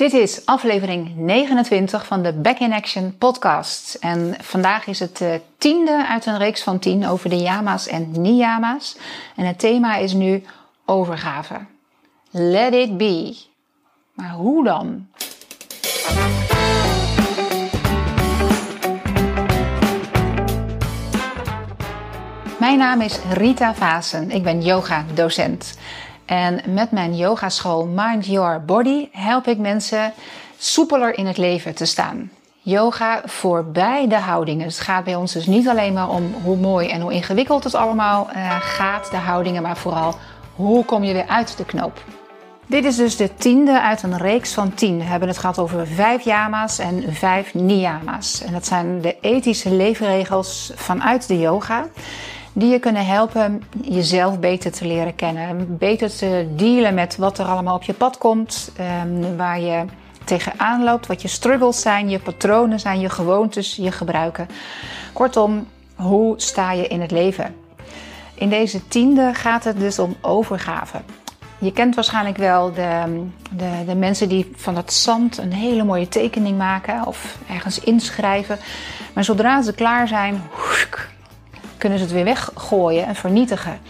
Dit is aflevering 29 van de Back in Action podcast. En vandaag is het de tiende uit een reeks van tien over de yama's en niyama's. En het thema is nu overgave. Let it be. Maar hoe dan? Mijn naam is Rita Vasen. Ik ben yoga-docent. En met mijn yogaschool Mind Your Body help ik mensen soepeler in het leven te staan. Yoga voorbij de houdingen. Het gaat bij ons dus niet alleen maar om hoe mooi en hoe ingewikkeld het allemaal uh, gaat, de houdingen, maar vooral hoe kom je weer uit de knoop. Dit is dus de tiende uit een reeks van tien. We hebben het gehad over vijf yama's en vijf niyama's. En dat zijn de ethische leefregels vanuit de yoga die je kunnen helpen jezelf beter te leren kennen. Beter te dealen met wat er allemaal op je pad komt, ehm, waar je tegenaan loopt, wat je struggles zijn, je patronen zijn, je gewoontes, je gebruiken. Kortom, hoe sta je in het leven? In deze tiende gaat het dus om overgave. Je kent waarschijnlijk wel de, de, de, mensen die van het zand een hele mooie tekening maken of ergens inschrijven. Maar zodra ze klaar zijn, kunnen ze het weer weggooien en vernietigen.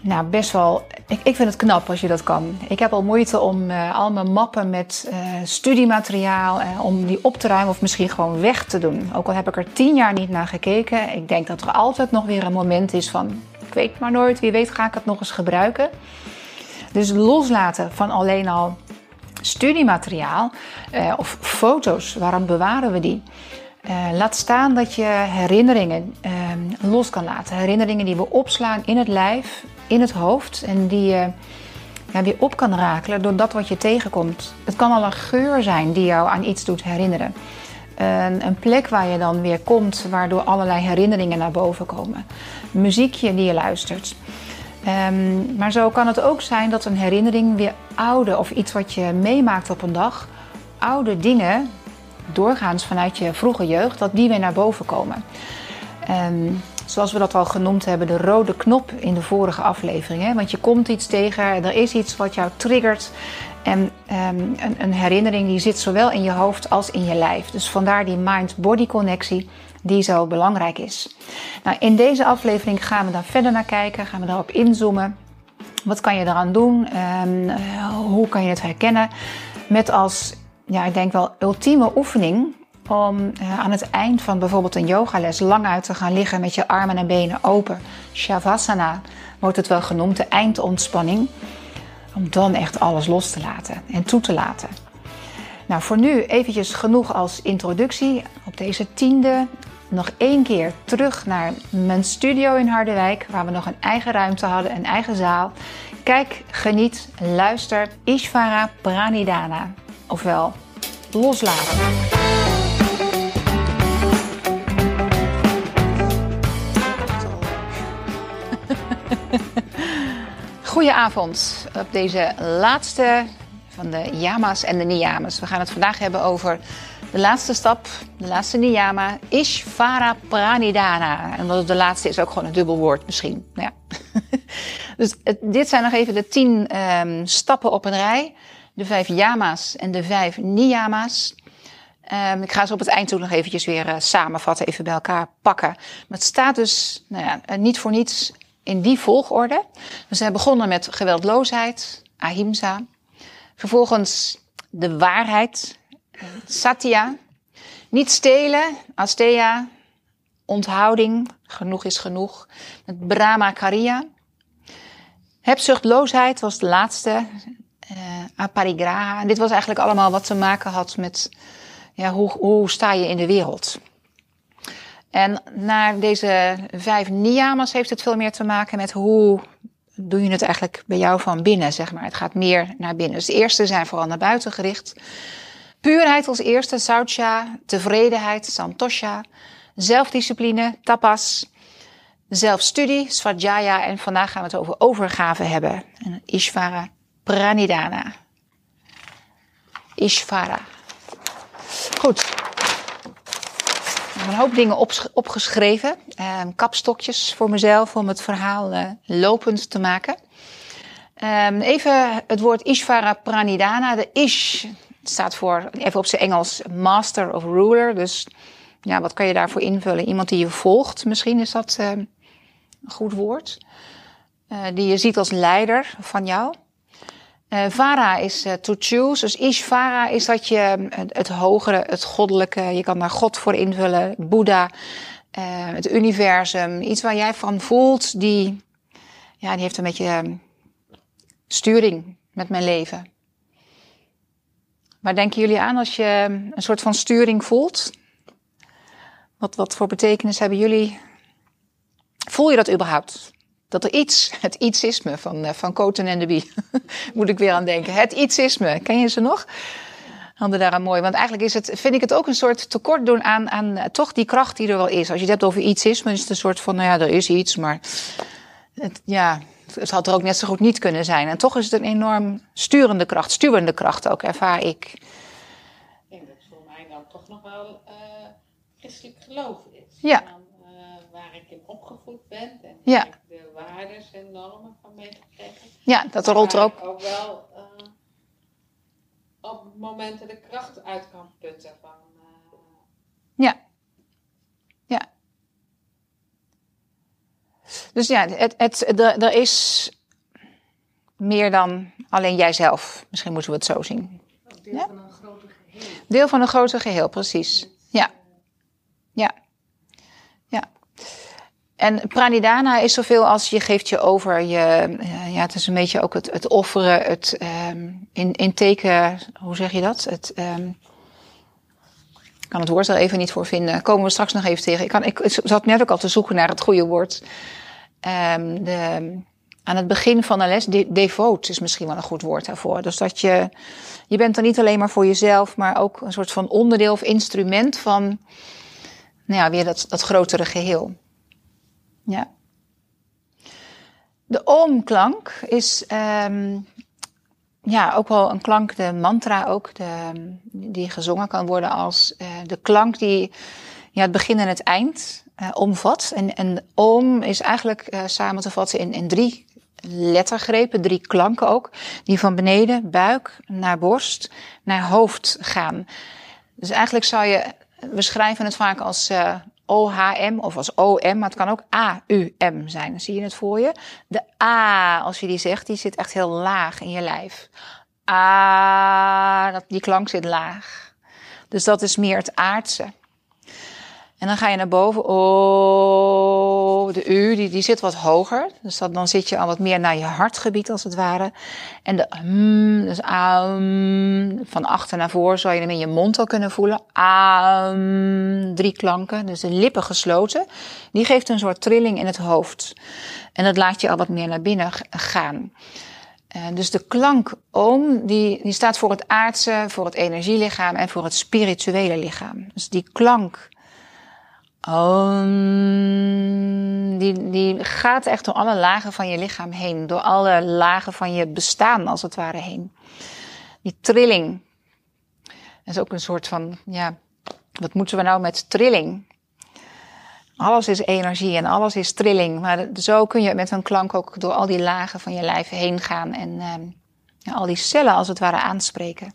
Nou, best wel. Ik, ik vind het knap als je dat kan. Ik heb al moeite om uh, al mijn mappen met uh, studiemateriaal, uh, om die op te ruimen of misschien gewoon weg te doen. Ook al heb ik er tien jaar niet naar gekeken. Ik denk dat er altijd nog weer een moment is van, ik weet maar nooit, wie weet ga ik het nog eens gebruiken. Dus loslaten van alleen al studiemateriaal of foto's, waarom bewaren we die? Uh, laat staan dat je herinneringen uh, los kan laten. Herinneringen die we opslaan in het lijf, in het hoofd. En die je weer op kan rakelen door dat wat je tegenkomt. Het kan al een geur zijn die jou aan iets doet herinneren. Een, plek waar je dan weer komt, waardoor allerlei herinneringen naar boven komen. Muziekje die je luistert. Um, maar zo kan het ook zijn dat een herinnering weer oude of iets wat je meemaakt op een dag, oude dingen doorgaans vanuit je vroege jeugd, dat die weer naar boven komen. Um, zoals we dat al genoemd hebben, de rode knop in de vorige aflevering. Want je komt iets tegen, er is iets wat jou triggert. En um, een, een, herinnering die zit zowel in je hoofd als in je lijf. Dus vandaar die mind-body connectie die zo belangrijk is. Nou, in deze aflevering gaan we daar verder naar kijken, gaan we daarop inzoomen. Wat kan je eraan doen? Um, hoe kan je het herkennen? Met als ja, ik denk wel ultieme oefening om uh, aan het eind van bijvoorbeeld een yogales lang uit te gaan liggen met je armen en benen open. Shavasana wordt het wel genoemd, de eindontspanning. Om dan echt alles los te laten en toe te laten. Nou, voor nu eventjes genoeg als introductie. Op deze tiende nog één keer terug naar mijn studio in Harderwijk, waar we nog een eigen ruimte hadden, een eigen zaal. Kijk, geniet, luister. Ishvara Pranidhana ofwel loslaten. Goedenavond op deze laatste van de yama's en de niyamas. We gaan het vandaag hebben over de laatste stap, de laatste niyama, Ishvara Pranidhana. En omdat het de laatste is, ook gewoon een dubbel woord misschien. Ja. dus dit zijn nog even de tien um, stappen op een rij de vijf yama's en de vijf niyama's. Um, ik ga ze op het eind ook nog eventjes weer uh, samenvatten, even bij elkaar pakken. Maar het staat dus nou ja, eh, niet voor niets in die volgorde. We zijn begonnen met geweldloosheid, ahimsa. Vervolgens de waarheid, satya. Niet stelen, asteya. Onthouding, genoeg is genoeg. Met brahmacharya. Hebzuchtloosheid was de laatste, aparigraha. En dit was eigenlijk allemaal wat te maken had met ja, hoe, hoe sta je in de wereld. En naar deze vijf niyamas heeft het veel meer te maken met hoe doe je het eigenlijk bij jou van binnen, zeg maar. Het gaat meer naar binnen. Dus de eerste zijn vooral naar buiten gericht. Puurheid als eerste, saucha, tevredenheid, santosha, zelfdiscipline, tapas, zelfstudie, svadhyaya en vandaag gaan we het over overgave hebben. En ishvara Pranidhana. Ishvara. Goed. Ik heb een hoop dingen opgeschreven. Eh, kapstokjes voor mezelf om het verhaal uh, lopend te maken. Um, even het woord Ishvara Pranidhana. De Ish staat voor, even op zijn Engels, master of ruler. Dus ja, wat kan je daarvoor invullen? Iemand die je volgt, misschien is dat uh, een goed woord. Uh, die je ziet als leider van jou. Uh, Vara is to choose. Dus Ishvara is dat je het, het hogere, het goddelijke, je kan daar God voor invullen. Boeddha, het universum. Iets waar jij van voelt, die, ja, die heeft een beetje sturing met mijn leven. Waar denken jullie aan als je een soort van sturing voelt? Wat, wat voor betekenis hebben jullie? Voel je dat überhaupt? Dat er iets, het ietsisme van, uh, van Koten en de Bie, moet ik weer aan denken. Het ietsisme, ken je ze nog? Handen daaraan mooi. Want eigenlijk is het, vind ik het ook een soort tekort doen aan, aan uh, toch die kracht die er wel is. Als je het hebt over ietsisme, is het een soort van, nou ja, er is iets, maar het, ja, het had er ook net zo goed niet kunnen zijn. En toch is het een enorm sturende kracht, stuwende kracht ook, ervaar ik. Ik denk dat het voor mij dan toch nog wel uh, christelijk geloof is. Ja. Opgevoed ben en ja. de waarden en normen van meegekregen. Ja, dat rolt er ook. ook wel uh, op momenten de kracht uit kan putten van. ja. Ja. Dus ja, het, het, er, er is meer dan alleen jijzelf. Misschien moeten we het zo zien. Deel Ja? van een groter geheel. Deel van een groter geheel, precies. Ja. Ja. Ja. En pranidhana is zoveel als je geeft je over. Je, eh, ja, het is een beetje ook het, het offeren, het ehm in, in teken, hoe zeg je dat? Het, ehm ik kan het woord er even niet voor vinden. Komen we straks nog even tegen. Ik, kan, ik, zat net ook al te zoeken naar het goede woord. Ehm de, aan het begin van de les, de, devoot is misschien wel een goed woord daarvoor. Dus dat je, je bent er niet alleen maar voor jezelf, maar ook een soort van onderdeel of instrument van, nou ja, weer dat, dat grotere geheel. Ja. De oomklank is um, ja, ook wel een klank, de mantra ook, de, die gezongen kan worden als uh, de klank die ja, het begin en het eind uh, omvat. En, en oom is eigenlijk uh, samen te vatten in, in drie lettergrepen, drie klanken ook, die van beneden, buik, naar borst, naar hoofd gaan. Dus eigenlijk zou je, we schrijven het vaak als OHM of als OM, maar het kan ook AUM zijn. Dan zie je het voor je. De A, als je die zegt, die zit echt heel laag in je lijf. A, die klank zit laag. Dus dat is meer het aardse. En dan ga je naar boven. Oh, de U, die, die zit wat hoger. Dus dat, dan zit je al wat meer naar je hartgebied, als het ware. En de mm, dus aum, van achter naar voren zou je hem in je mond al kunnen voelen. Aum, drie klanken, dus de lippen gesloten. Die geeft een soort trilling in het hoofd. En dat laat je al wat meer naar binnen gaan. Uh, dus de klank oom, die, die staat voor het aardse, voor het energielichaam en voor het spirituele lichaam. Dus die klank Om, die, die gaat echt door alle lagen van je lichaam heen. Door alle lagen van je bestaan, als het ware, heen. Die trilling. Dat is ook een soort van, ja, wat moeten we nou met trilling? Alles is energie en alles is trilling. Maar zo kun je met een klank ook door al die lagen van je lijf heen gaan. En ja, al die cellen als het ware aanspreken.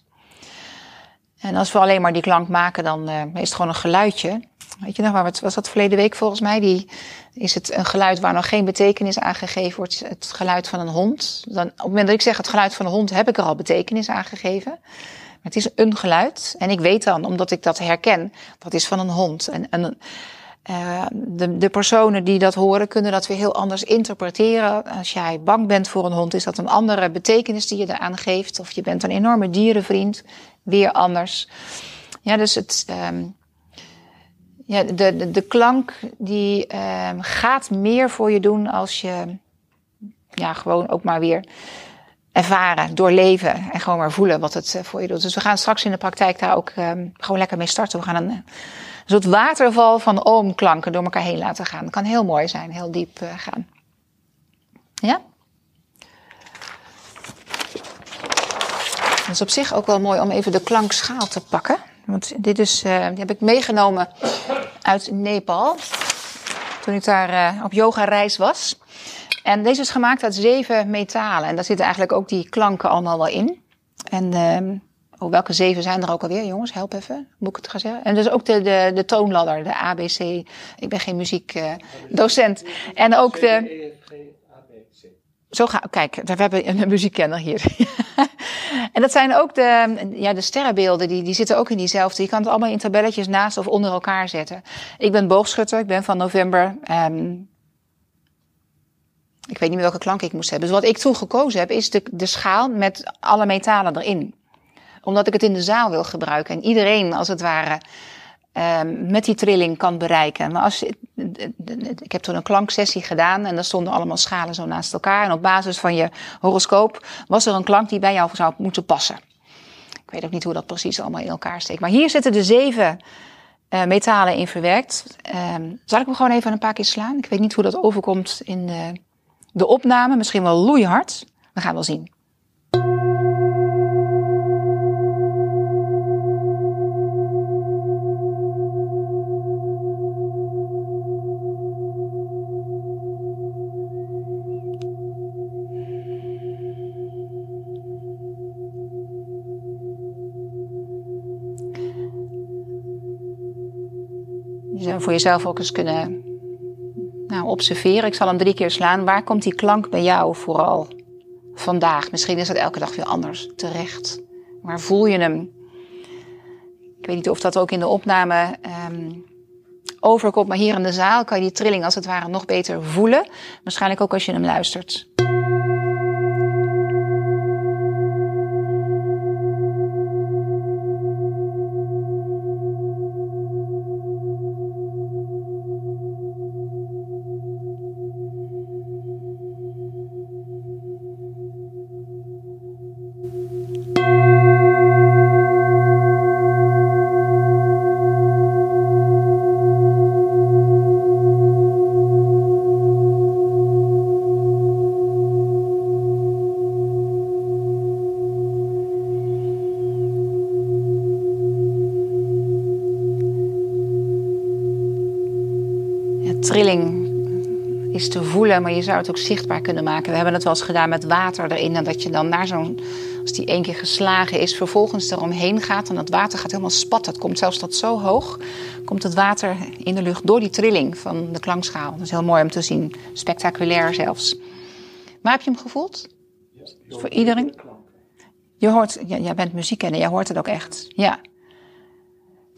En als we alleen maar die klank maken, dan uh, is het gewoon een geluidje. Weet je nog, waar het, was dat verleden week volgens mij? Die, is het een geluid waar nog geen betekenis aan gegeven wordt. Het geluid van een hond. Dan, op het moment dat ik zeg het geluid van een hond, heb ik er al betekenis aan gegeven. Maar het is een geluid. En ik weet dan, omdat ik dat herken, dat is van een hond. En, en uh, de, de personen die dat horen, kunnen dat weer heel anders interpreteren. Als jij bang bent voor een hond, is dat een andere betekenis die je eraan geeft. Of je bent een enorme dierenvriend, weer anders. Ja, dus het. Um, ja, de, de, de klank die um, gaat meer voor je doen als je ja, gewoon ook maar weer ervaren, doorleven en gewoon maar voelen wat het voor je doet. Dus we gaan straks in de praktijk daar ook um, gewoon lekker mee starten. We gaan een, soort waterval van oomklanken door elkaar heen laten gaan. Dat kan heel mooi zijn, heel diep uh, gaan. Ja? Het is op zich ook wel mooi om even de klankschaal te pakken. Want dit is, uh, die heb ik meegenomen uit Nepal. Toen ik daar uh, op yoga reis was. En deze is gemaakt uit zeven metalen. En daar zitten eigenlijk ook die klanken allemaal wel in. En ehm oh, welke zeven zijn er ook alweer, jongens? Help even, moet ik het gaan zeggen? En dus ook de, de, de toonladder, de ABC. Ik ben geen muziekdocent. en ook de... Zo ga, kijk, daar hebben we een muziekkenner hier. en dat zijn ook de, ja, de sterrenbeelden, die, die zitten ook in diezelfde. Je kan het allemaal in tabelletjes naast of onder elkaar zetten. Ik ben boogschutter, ik ben van november. Um, ik weet niet meer welke klank ik moest hebben. Dus wat ik toen gekozen heb, is de, de schaal met alle metalen erin. Omdat ik het in de zaal wil gebruiken. En iedereen, als het ware, um, met die trilling kan bereiken. Maar als, ik heb toen een klanksessie gedaan en daar stonden allemaal schalen zo naast elkaar. En op basis van je horoscoop was er een klank die bij jou zou moeten passen. Ik weet ook niet hoe dat precies allemaal in elkaar steekt. Maar hier zitten de zeven uh, metalen in verwerkt. Um, zal ik hem gewoon even een paar keer slaan? Ik weet niet hoe dat overkomt in de, de opname. Misschien wel loeihard. We gaan wel zien. Voor jezelf ook eens kunnen nou, observeren. Ik zal hem drie keer slaan. Waar komt die klank bij jou vooral vandaag? Misschien is dat elke dag weer anders terecht. Waar voel je hem? Ik weet niet of dat ook in de opname um, overkomt, maar hier in de zaal kan je die trilling als het ware nog beter voelen. Waarschijnlijk ook als je hem luistert. trilling is te voelen, maar je zou het ook zichtbaar kunnen maken. We hebben het wel eens gedaan met water erin. En dat je dan naar zo'n, als die één keer geslagen is, vervolgens eromheen gaat. En dat water gaat helemaal spatten. Het komt zelfs tot zo hoog. Komt het water in de lucht door die trilling van de klankschaal. Dat is heel mooi om te zien. Spectaculair zelfs. Maar heb je hem gevoeld? Ja, voor iedereen? Je hoort, ja, jij bent muziek en jij hoort het ook echt. Ja.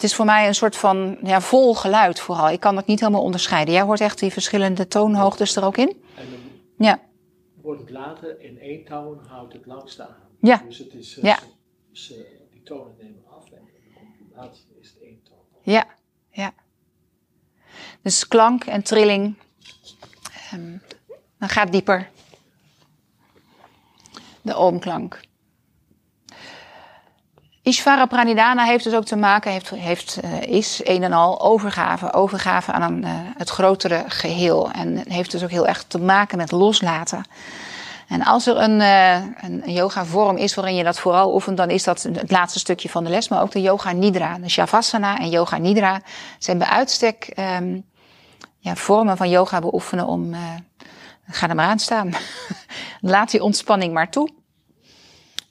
Het is voor mij een soort van ja, vol geluid vooral. Ik kan het niet helemaal onderscheiden. Jij hoort echt die verschillende toonhoogtes er ook in? En dan ja. wordt het later in één toon houdt het langste aan. Ja. Dus het is, ja. Ze, die tonen nemen af en de laatste is het één toon. Ja, ja. Dus klank en trilling. Um, dan gaat dieper. De oomklank. Ishvara Pranidhana heeft dus ook te maken, heeft, heeft, uh, is een en al overgave. Overgave aan een, uh, het grotere geheel. En heeft dus ook heel erg te maken met loslaten. En als er een, uh, een yoga vorm is waarin je dat vooral oefent, dan is dat het laatste stukje van de les. Maar ook de yoga nidra. De shavasana en yoga nidra zijn bij uitstek um, ja, vormen van yoga beoefenen om... ga er maar aan staan. Laat die ontspanning maar toe.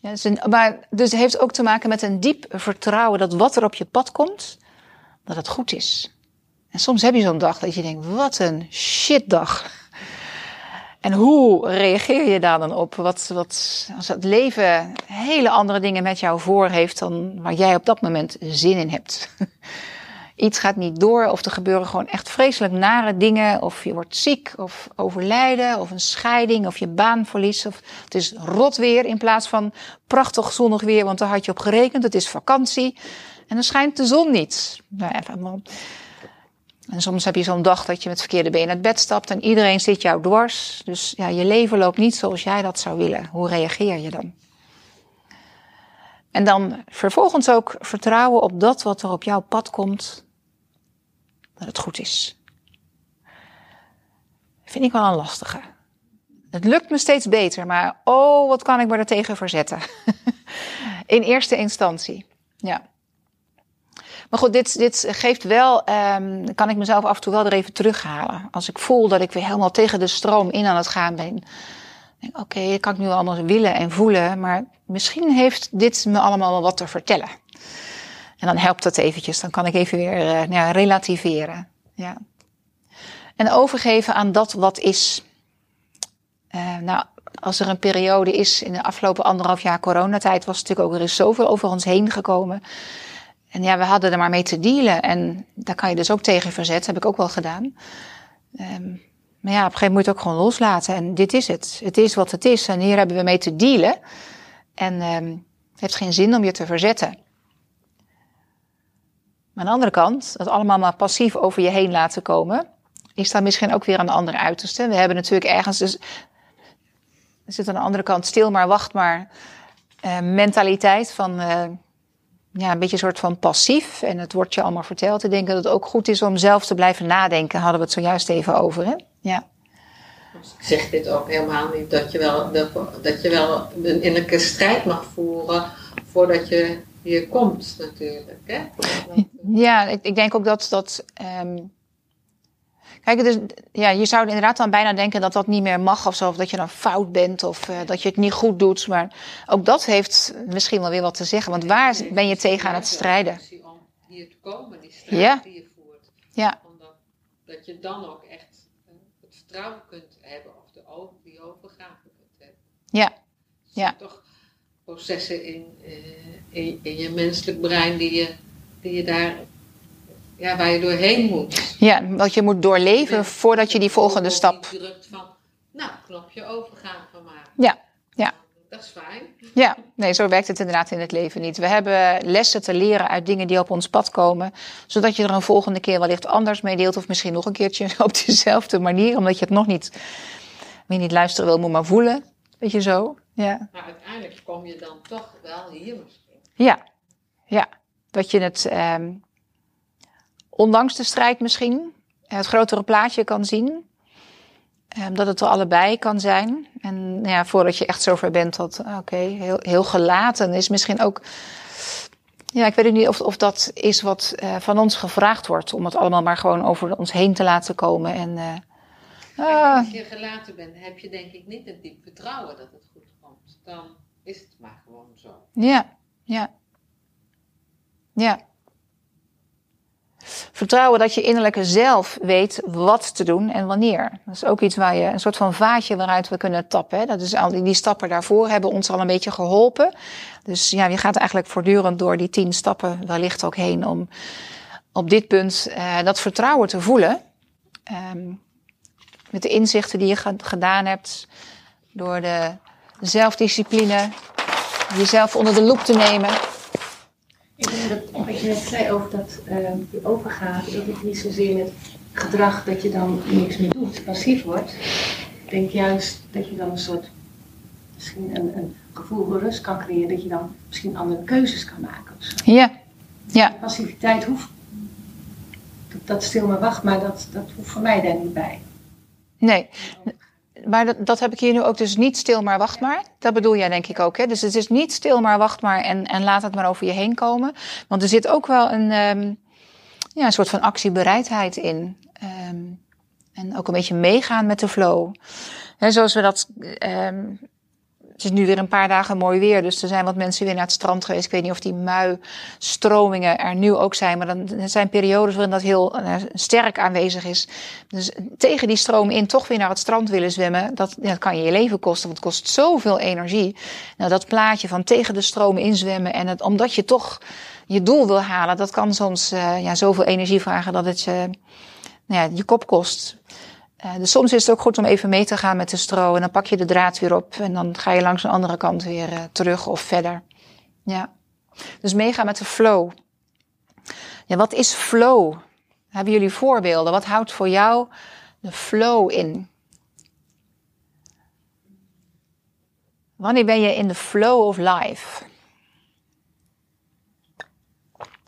Ja, dus, maar, dus het heeft ook te maken met een diep vertrouwen dat wat er op je pad komt, dat het goed is. En soms heb je zo'n dag dat je denkt, wat een shitdag. En hoe reageer je daar dan op? Wat, wat, als het leven hele andere dingen met jou voor heeft dan waar jij op dat moment zin in hebt. iets gaat niet door of er gebeuren gewoon echt vreselijk nare dingen of je wordt ziek of overlijden of een scheiding of je baan verliest of het is rot weer in plaats van prachtig zonnig weer, want daar had je op gerekend, het is vakantie en dan schijnt de zon niet. Nou, even, en soms heb je zo'n dag dat je met verkeerde been uit bed stapt en iedereen zit jou dwars. Dus ja, je leven loopt niet zoals jij dat zou willen. Hoe reageer je dan? En dan vervolgens ook vertrouwen op dat wat er op jouw pad komt, dat het goed is. Vind ik wel een lastige. Het lukt me steeds beter, maar oh, wat kan ik me er tegen verzetten? In eerste instantie, ja. Maar goed, dit, dit geeft wel, um, kan ik mezelf af en toe wel er even terughalen. Als ik voel dat ik weer helemaal tegen de stroom in aan het gaan ben. Oké, okay, kan ik nu allemaal willen en voelen, maar misschien heeft dit me allemaal wel wat te vertellen. En dan helpt het eventjes, dan kan ik even weer uh, ja, relativeren. Ja. En overgeven aan dat wat is. Uh, nou, als er een periode is in de afgelopen anderhalf jaar coronatijd, was natuurlijk ook er is zoveel over ons heen gekomen. En ja, we hadden er maar mee te dealen. En daar kan je dus ook tegen verzetten, heb ik ook wel gedaan. Um, maar ja, op een gegeven moment moet je het ook gewoon loslaten. En dit is het. Het is wat het is. En hier hebben we mee te dealen. En um, het heeft geen zin om je te verzetten. Aan de andere kant, dat allemaal maar passief over je heen laten komen, is dan misschien ook weer een andere uiterste. We hebben natuurlijk ergens, dus, er zit aan de andere kant stil maar, wacht maar, uh, mentaliteit van, uh, ja, een beetje een soort van passief. En het wordt je allemaal verteld. Ik denk dat het ook goed is om zelf te blijven nadenken. Hadden we het zojuist even over, hè? Ja. Ik zeg dit ook helemaal niet dat je wel, dat je wel een innerlijke strijd mag voeren voordat je hier komt, natuurlijk. Hè? Ja, ik, ik denk ook dat. dat um, Kijk, dus, ja, je zou inderdaad dan bijna denken dat dat niet meer mag of zo. Of dat je dan fout bent of uh, dat je het niet goed doet. Maar ook dat heeft misschien wel weer wat te zeggen. Want waar ben je tegen aan het strijden? Om hier te komen, die strijd ja. die je voert. Ja. Omdat dat je dan ook echt uh, het vertrouwen kunt hebben. Of de over, die overgave kunt hebben. Ja. Dus ja. toch processen in, uh, in, in, je menselijk brein die je, die je daar ja, waar je doorheen moet. Ja, wat je moet doorleven ja. voordat je die volgende stap. Die drukt van, nou, knopje overgaan van maken. Ja, ja. Dat is fijn. Ja, nee, zo werkt het inderdaad in het leven niet. We hebben lessen te leren uit dingen die op ons pad komen, zodat je er een volgende keer wellicht anders mee deelt, of misschien nog een keertje op dezelfde manier, omdat je het nog niet, wie niet luisteren wil, moet maar voelen. Weet je zo? Ja. Maar uiteindelijk kom je dan toch wel hier misschien. Ja, ja. Dat je het. Um, ondanks de strijd misschien het grotere plaatje kan zien. Um, dat het er allebei kan zijn. En nou ja, voordat je echt zover bent dat, oké, okay, heel, heel gelaten is misschien ook. Ja, ik weet niet of, of dat is wat uh, van ons gevraagd wordt. Om het allemaal maar gewoon over ons heen te laten komen. En, uh, als je gelaten bent, heb je denk ik niet het diep vertrouwen dat het goed komt. Dan is het maar gewoon zo. Ja, ja. Ja. Vertrouwen dat je innerlijke zelf weet wat te doen en wanneer. Dat is ook iets waar je een soort van vaatje waaruit we kunnen tappen. Hè? Dat is al die, die stappen daarvoor hebben ons al een beetje geholpen. Dus ja, je gaat eigenlijk voortdurend door die tien stappen wellicht ook heen om op dit punt uh, dat vertrouwen te voelen. Um, met de inzichten die je gedaan hebt, door de zelfdiscipline, jezelf onder de loep te nemen. Ik denk dat wat je net zei over dat uh, die overgave, dat het niet zozeer met gedrag dat je dan niks meer doet, passief wordt. Ik denk juist dat je dan een soort, misschien een, een gevoel van rust kan creëren, dat je dan misschien andere keuzes kan maken. Of zo. Ja, ja. Passiviteit hoeft, dat, dat stil maar wacht, maar dat, dat hoeft voor mij daar niet bij. Nee. Maar dat, dat heb ik hier nu ook dus niet stil maar wacht maar. Dat bedoel jij denk ik ook. Hè? Dus het is niet stil maar wacht maar en, en laat het maar over je heen komen. Want er zit ook wel een, um, ja, een soort van actiebereidheid in. Um, en ook een beetje meegaan met de flow. He, zoals we dat... Um, het is nu weer een paar dagen mooi weer, dus er zijn wat mensen weer naar het strand geweest. Ik weet niet of die mui-stromingen er nu ook zijn, maar dan er zijn periodes waarin dat heel uh, sterk aanwezig is. Dus tegen die stroom in toch weer naar het strand willen zwemmen, dat, dat kan je je leven kosten, want het kost zoveel energie. Nou, dat plaatje van tegen de stroom inzwemmen en het, omdat je toch je doel wil halen, dat kan soms uh, ja, zoveel energie vragen dat het je, nou ja, je kop kost. Uh, dus soms is het ook goed om even mee te gaan met de stro. En dan pak je de draad weer op. En dan ga je langs de andere kant weer uh, terug of verder. Ja. Dus meegaan met de flow. Ja, wat is flow? Hebben jullie voorbeelden? Wat houdt voor jou de flow in? Wanneer ben je in de flow of life?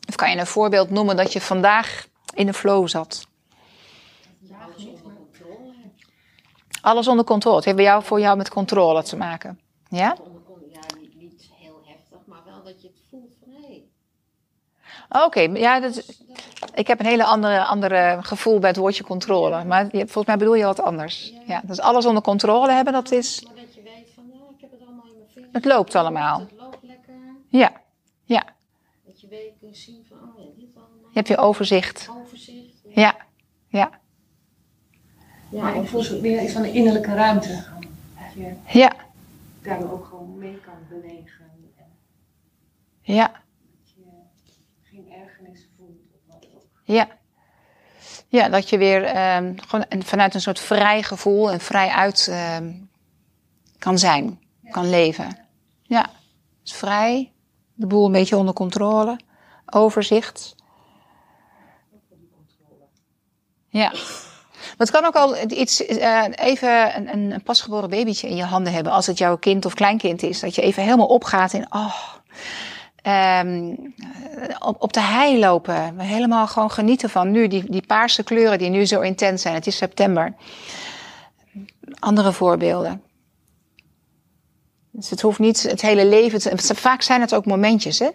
Of kan je een voorbeeld noemen dat je vandaag in de flow zat? Alles onder controle. Het heeft bij jou, voor jou met controle te maken. Ja? Ja, niet, niet heel heftig, maar wel dat je het voelt van hé. Hey. Oké, ja, dat, is- ik heb een hele andere, andere gevoel bij het woordje controle. Maar je, volgens mij bedoel je wat anders. Ja, dus alles onder controle hebben, dat is... Maar dat je weet van, ja, ik heb het allemaal in mijn vingers. Het loopt allemaal. Het loopt lekker. Ja, ja. Dat je weet, kunt zien van, oh ja, dit allemaal. Je hebt je overzicht. Overzicht. Ja, ja, Ja, ik voel zo weer iets van een innerlijke ruimte. Dat je ja, daardoor ook gewoon mee kan bewegen. En ja, dat je geen ergernis voelt of wat ook. ja. Ja, dat je weer ehm, gewoon vanuit een soort vrij gevoel en vrij uit ehm, kan zijn, kan leven. Ja, dus vrij, de boel een beetje onder controle, overzicht. Ja. Het kan ook al iets, eh, even een, een, pasgeboren babytje in je handen hebben. Als het jouw kind of kleinkind is. Dat je even helemaal opgaat in, oh, ehm, op, op de hei lopen. Helemaal gewoon genieten van nu. Die, die paarse kleuren die nu zo intens zijn. Het is september. Andere voorbeelden. Dus het hoeft niet het hele leven te... Vaak zijn het ook momentjes, hè?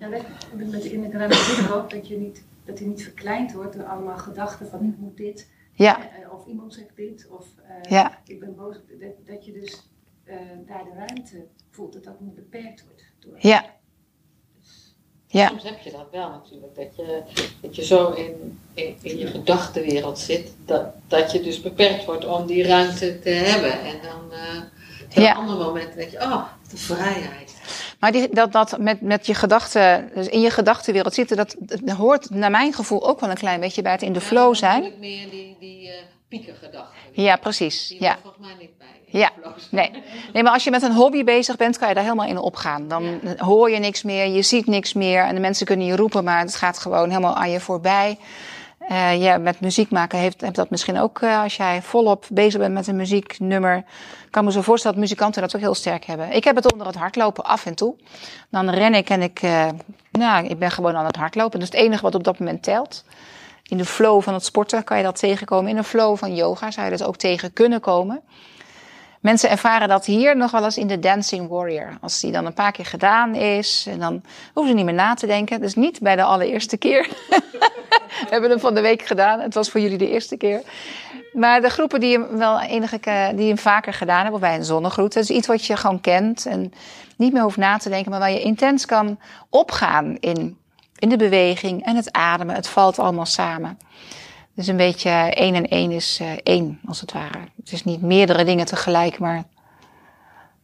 Ja, met, met de ook dat je niet, dat hij niet verkleind wordt door allemaal gedachten van ik moet dit. Ja, eh, Of iemand zegt dit. Of eh, Ja. ik ben boos. op- Dat, dat je dus eh, daar de ruimte voelt. Dat dat niet beperkt wordt. Door. ja. Ja, Soms heb je dat wel natuurlijk, dat je, dat je zo in, in, in je gedachtenwereld zit, dat, dat je dus beperkt wordt om die ruimte te hebben. En dan eh op Ja. andere momenten denk je, oh, de vrijheid. Maar die, dat, dat met, met je gedachten, dus in je gedachtenwereld zitten, dat, dat hoort naar mijn gevoel ook wel een klein beetje bij het in de flow zijn. Natuurlijk meer die, die eh piekergedachten. Ja, precies. Die Ja. volgens mij niet bij. Ja. Nee. nee, maar als je met een hobby bezig bent, kan je daar helemaal in opgaan. Dan hoor je niks meer, je ziet niks meer. En de mensen kunnen je roepen, maar het gaat gewoon helemaal aan je voorbij. Eh ja, met muziek maken heeft, heeft dat misschien ook, eh, als jij volop bezig bent met een muzieknummer. Kan me zo voorstellen dat muzikanten dat ook heel sterk hebben. Ik heb het onder het hardlopen af en toe. Dan ren ik en ik, eh, nou, ik ben gewoon aan het hardlopen. Dat is het enige wat op dat moment telt. In de flow van het sporten kan je dat tegenkomen. In de flow van yoga zou je dat ook tegen kunnen komen. Mensen ervaren dat hier nog wel eens in de Dancing Warrior. Als die dan een paar keer gedaan is, en dan hoeven ze niet meer na te denken. Dus niet bij de allereerste keer. We hebben hem van de week gedaan. Het was voor jullie de eerste keer. Maar de groepen die hem wel enige die hem vaker gedaan hebben, bij een zonnegroet, dat is iets wat je gewoon kent en niet meer hoeft na te denken, maar waar je intens kan opgaan in, in de beweging en het ademen. Het valt allemaal samen. Dus een beetje één en één is eh, één, als het ware. Het is niet meerdere dingen tegelijk, maar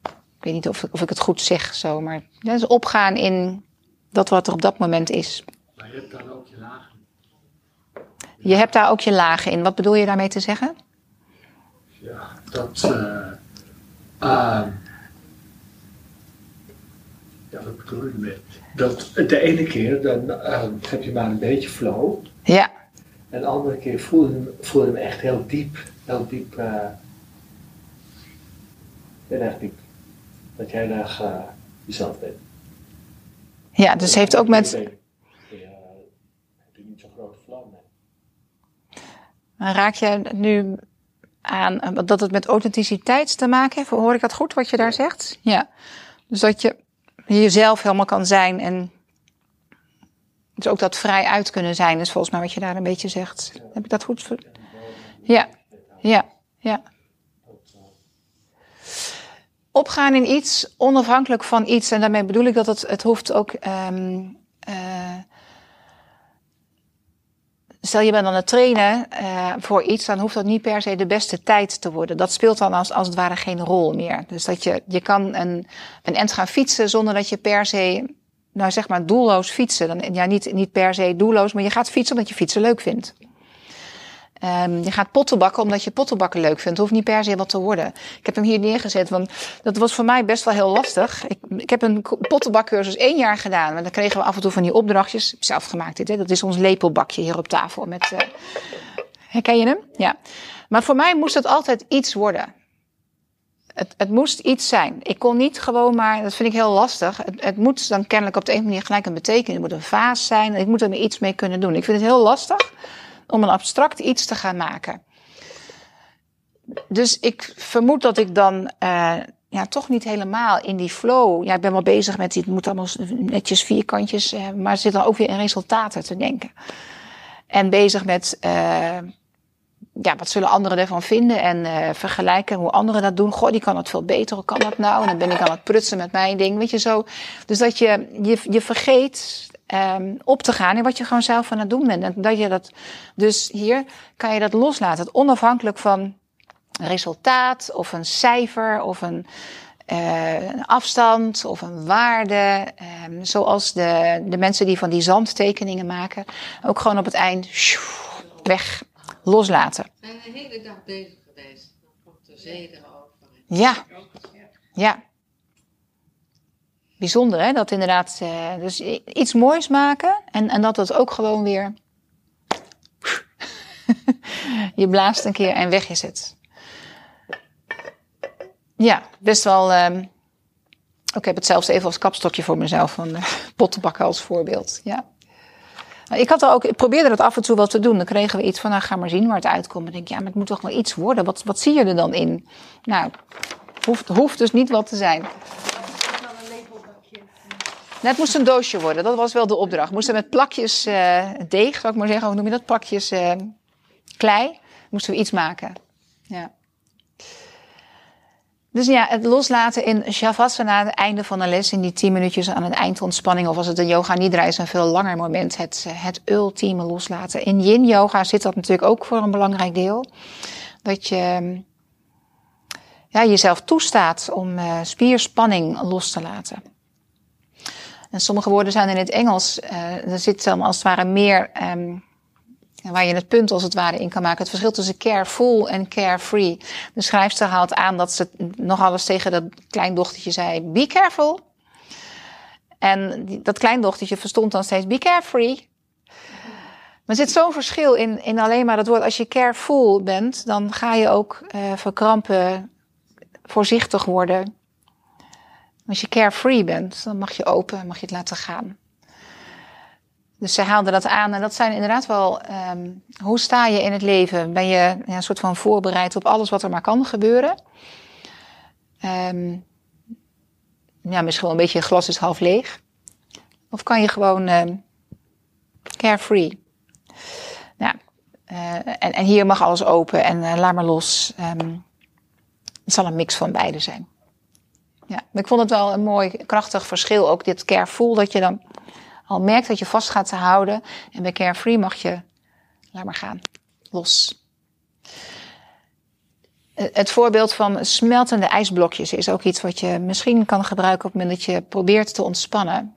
ik weet niet of, ik- of ik het goed zeg zo, maar dat is opgaan in dat wat er op dat moment is. Maar je hebt dan ook je lagen. Je hebt daar ook je lagen in. Wat bedoel je daarmee te zeggen? Ja, dat. eh ehm, ja, wat bedoel je ermee? Dat de ene keer dan ehm, heb je maar een beetje flow. Ja, En de andere keer voel je hem, voel je hem echt heel diep. Heel diep. eh heel erg diep. Dat jij erg eh, jezelf bent. ja dus heeft ook met. Heb je niet zo'n grote flow mee. Raak je nu aan eh, dat het met authenticiteit te maken heeft? Hoor ik dat goed wat je daar zegt? Ja. Dus dat je jezelf helemaal kan zijn en dus ook dat vrij uit kunnen zijn, is volgens mij wat je daar een beetje zegt. Heb ik dat goed? Ja, ja, ja. Opgaan in iets, onafhankelijk van iets. En daarmee bedoel ik dat het, het hoeft ook. ehm, eh, Stel je bent aan het trainen eh, voor iets, dan hoeft dat niet per se de beste tijd te worden. Dat speelt dan als, als het ware geen rol meer. Dus dat je, je kan een, een end gaan fietsen zonder dat je per se, nou zeg maar doelloos fietsen. Dan, ja, niet, niet per se doelloos, maar je gaat fietsen omdat je fietsen leuk vindt. Ehm, je gaat pottenbakken omdat je pottenbakken leuk vindt. Het hoeft niet per se wat te worden. Ik heb hem hier neergezet, want dat was voor mij best wel heel lastig. Ik, ik heb een pottenbakcursus één jaar gedaan. Maar dan kregen we af en toe van die opdrachtjes. Zelf gemaakt dit, hè. Dat is ons lepelbakje hier op tafel. Met, eh, herken je hem? Ja. Maar voor mij moest het altijd iets worden. Het, het moest iets zijn. Ik kon niet gewoon maar, dat vind ik heel lastig. Het, het moet dan kennelijk op de een manier gelijk een betekenis. Het moet een vaas zijn. Ik moet er iets mee kunnen doen. Ik vind het heel lastig om een abstract iets te gaan maken. Dus ik vermoed dat ik dan, eh, ja, toch niet helemaal in die flow. Ja, ik ben wel bezig met, het moet allemaal netjes vierkantjes, eh, maar zit dan ook weer in resultaten te denken. En bezig met, uh, ja, wat zullen anderen ervan vinden en uh, vergelijken hoe anderen dat doen. Goh, die kan het veel beter, hoe kan dat nou? En dan ben ik aan het prutsen met mijn ding, weet je zo. Dus dat je, je, je vergeet um, op te gaan in wat je gewoon zelf aan het doen bent. En dat je dat, dus hier kan je dat loslaten. Het onafhankelijk van resultaat of een cijfer of een, uh, een afstand of een waarde. Um, zoals de, de mensen die van die zandtekeningen maken. Ook gewoon op het eind weg loslaten. We zijn de hele dag bezig geweest. Dan komt de zee erover. Ja. Ja. Bijzonder hè, dat inderdaad, uh, dus iets moois maken en, en dat dat ook gewoon weer, je blaast een keer en weg is het. Ja, best wel. Um, ik heb het zelfs even als kapstokje voor mezelf van uh, pottenbakken als voorbeeld. Ja. Ik, had er ook, ik probeerde dat af en toe wel te doen. Dan kregen we iets van, nou ga maar zien waar het uitkomt. En denk ja, maar het moet toch wel iets worden. Wat, wat zie je er dan in? Nou, hoeft, hoeft dus niet wat te zijn. Het moest een doosje worden, dat was wel de opdracht. Moesten met plakjes uh, deeg, zou ik maar zeggen, hoe noem je dat? Plakjes uh, klei, moesten we iets maken. Dus ja, het loslaten in Shavasana, het einde van de les, in die tien minuutjes aan het eind ontspanning, of als het een yoga nidra is, een veel langer moment, het, het ultieme loslaten. In yin yoga zit dat natuurlijk ook voor een belangrijk deel. Dat je ja, jezelf toestaat om uh, spierspanning los te laten. En sommige woorden zijn in het Engels, uh, er zit dan als het ware meer um, waar je het punt als het ware in kan maken. Het verschil tussen careful en carefree. De schrijfster haalt aan dat ze nog alles tegen dat kleindochtertje zei: Be careful. En dat kleindochtertje verstond dan steeds: Be carefree. Maar er zit zo'n verschil in, in alleen maar dat woord. Als je careful bent, dan ga je ook uh, verkrampen, voorzichtig worden. Als je carefree bent, dan mag je open, mag je het laten gaan. Dus zij haalde dat aan en dat zijn inderdaad wel, um, hoe sta je in het leven? Ben je ja, een soort van voorbereid op alles wat er maar kan gebeuren? Um, ja, misschien wel een beetje glas is half leeg. Of kan je gewoon um, carefree? Nou, en, en, hier mag alles open en uh, laat maar los. Het zal een mix van beide zijn. Ja, ik vond het wel een mooi, krachtig verschil. Ook dit careful, dat je dan al merkt dat je vast gaat te houden. En bij carefree mag je, laat maar gaan, los. Het voorbeeld van smeltende ijsblokjes is ook iets wat je misschien kan gebruiken op het moment dat je probeert te ontspannen.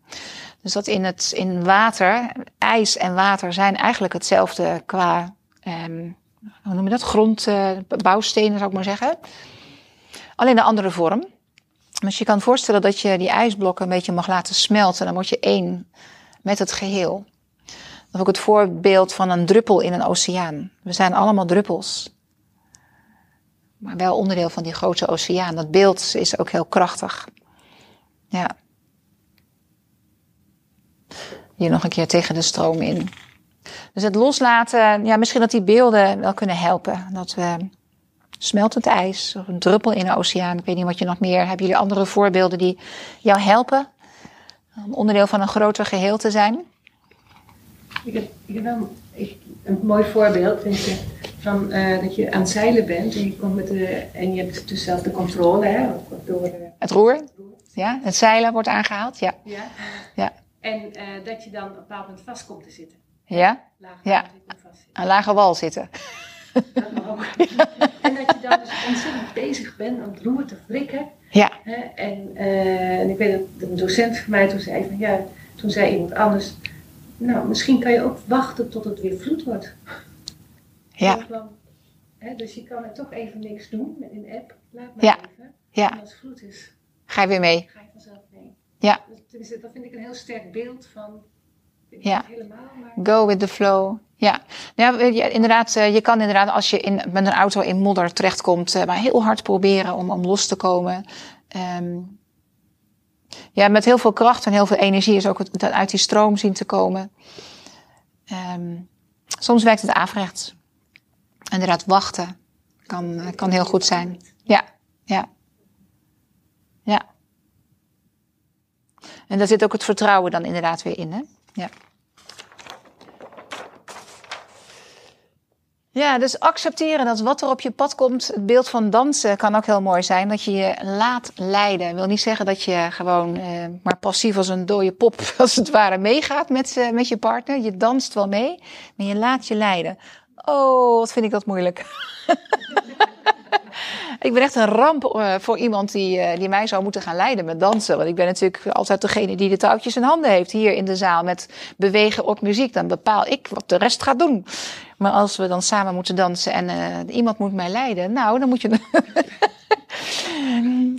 Dus dat in, het, in water, ijs en water zijn eigenlijk hetzelfde qua, um, hoe noem je dat, grondbouwstenen uh, zou ik maar zeggen. Alleen een andere vorm. Dus je kan voorstellen dat je die ijsblokken een beetje mag laten smelten. Dan word je één met het geheel. Of ook het voorbeeld van een druppel in een oceaan. We zijn allemaal druppels. Maar wel onderdeel van die grote oceaan. Dat beeld is ook heel krachtig. Ja. Hier nog een keer tegen de stroom in. Dus het loslaten, ja, misschien dat die beelden wel kunnen helpen. Dat we smeltend ijs of een druppel in de oceaan. Ik weet niet wat je nog meer. Hebben jullie andere voorbeelden die jou helpen om onderdeel van een groter geheel te zijn? Ik heb, ik heb wel ik, een mooi voorbeeld, je, van uh, dat je aan het zeilen bent en je komt met de en je hebt dus zelf de controle, hè, door de, het roer. Ja, het zeilen wordt aangehaald, ja. Ja. ja. En uh, dat je dan op een bepaald moment vast komt te zitten. Ja. Lager ja. Aan lage wal zitten. Dat mag ook. En dat je dan dus ontzettend bezig bent om het roer te flikken. Ja. En, uh, en ik weet dat een docent van mij toen zei van ja, toen zei iemand anders, nou misschien kan je ook wachten tot het weer vloed wordt. Ja. Dan, hè, dus je kan er toch even niks doen met een app, laat maar ja. even. Ja. En als het vloed is, ga je weer mee. ga je vanzelf mee. Ja. Dus, dat vind ik een heel sterk beeld van, ja. Go with the flow. Ja, ja inderdaad, je kan inderdaad als je in, met een auto in modder terechtkomt, maar heel hard proberen om, om los te komen. Um, ja, met heel veel kracht en heel veel energie is ook het, uit die stroom zien te komen. Um, soms werkt het averechts. Inderdaad, wachten kan, kan heel goed zijn. Ja, ja. En daar zit ook het vertrouwen dan inderdaad weer in. Hè? Ja. Ja, dus accepteren dat wat er op je pad komt, het beeld van dansen kan ook heel mooi zijn. Dat je je laat leiden. wil niet zeggen dat je gewoon eh, maar passief als een dode pop, als het ware, meegaat met, uh, met je partner. Je danst wel mee, maar je laat je leiden. Oh, wat vind ik dat moeilijk. ik ben echt een ramp uh, voor iemand die, uh, die mij zou moeten gaan leiden met dansen. Want ik ben natuurlijk altijd degene die de touwtjes in handen heeft hier in de zaal met bewegen op muziek. Dan bepaal ik wat de rest gaat doen. Maar als we dan samen moeten dansen en uh, iemand moet mij leiden, nou, dan moet je.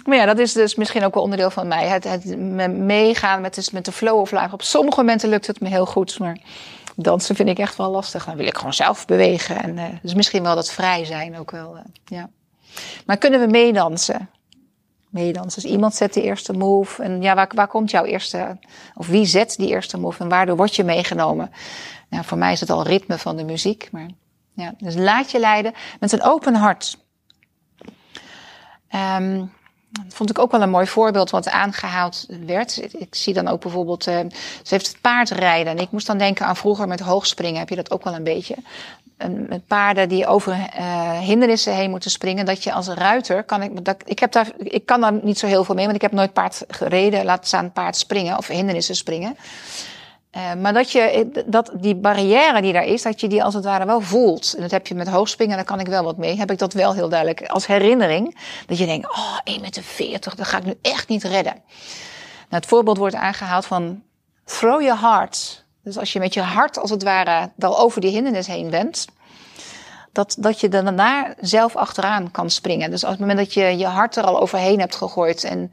maar ja, dat is dus misschien ook wel onderdeel van mij. Het, het meegaan met de, met de flow of life. Op sommige momenten lukt het me heel goed, maar dansen vind ik echt wel lastig. Dan wil ik gewoon zelf bewegen. En, uh, dus misschien wel dat vrij zijn ook wel. Ja. Maar kunnen we meedansen? Meedansen. Dus iemand zet de eerste move. En ja, waar, waar komt jouw eerste. Of wie zet die eerste move? En waardoor word je meegenomen? Nou, voor mij is het al ritme van de muziek. Maar ja, dus laat je leiden met een open hart. Um, dat vond ik ook wel een mooi voorbeeld wat aangehaald werd. Ik zie dan ook bijvoorbeeld, uh, ze heeft het paardrijden. En ik moest dan denken aan vroeger met hoogspringen, heb je dat ook wel een beetje. Met paarden die over uh, hindernissen heen moeten springen. Dat je als ruiter, kan ik, dat, ik, heb daar, ik kan daar niet zo heel veel mee, want ik heb nooit paard gereden. Laat staan paard springen of hindernissen springen. Uh, maar dat, je, dat die barrière die daar is, dat je die als het ware wel voelt. En dat heb je met hoogspringen, daar kan ik wel wat mee. Heb ik dat wel heel duidelijk als herinnering. Dat je denkt, oh, 1,40 meter, dat ga ik nu echt niet redden. Nou, het voorbeeld wordt aangehaald van throw your heart. Dus als je met je hart als het ware al over die hindernis heen bent. Dat, dat je daarna zelf achteraan kan springen. Dus op het moment dat je je hart er al overheen hebt gegooid en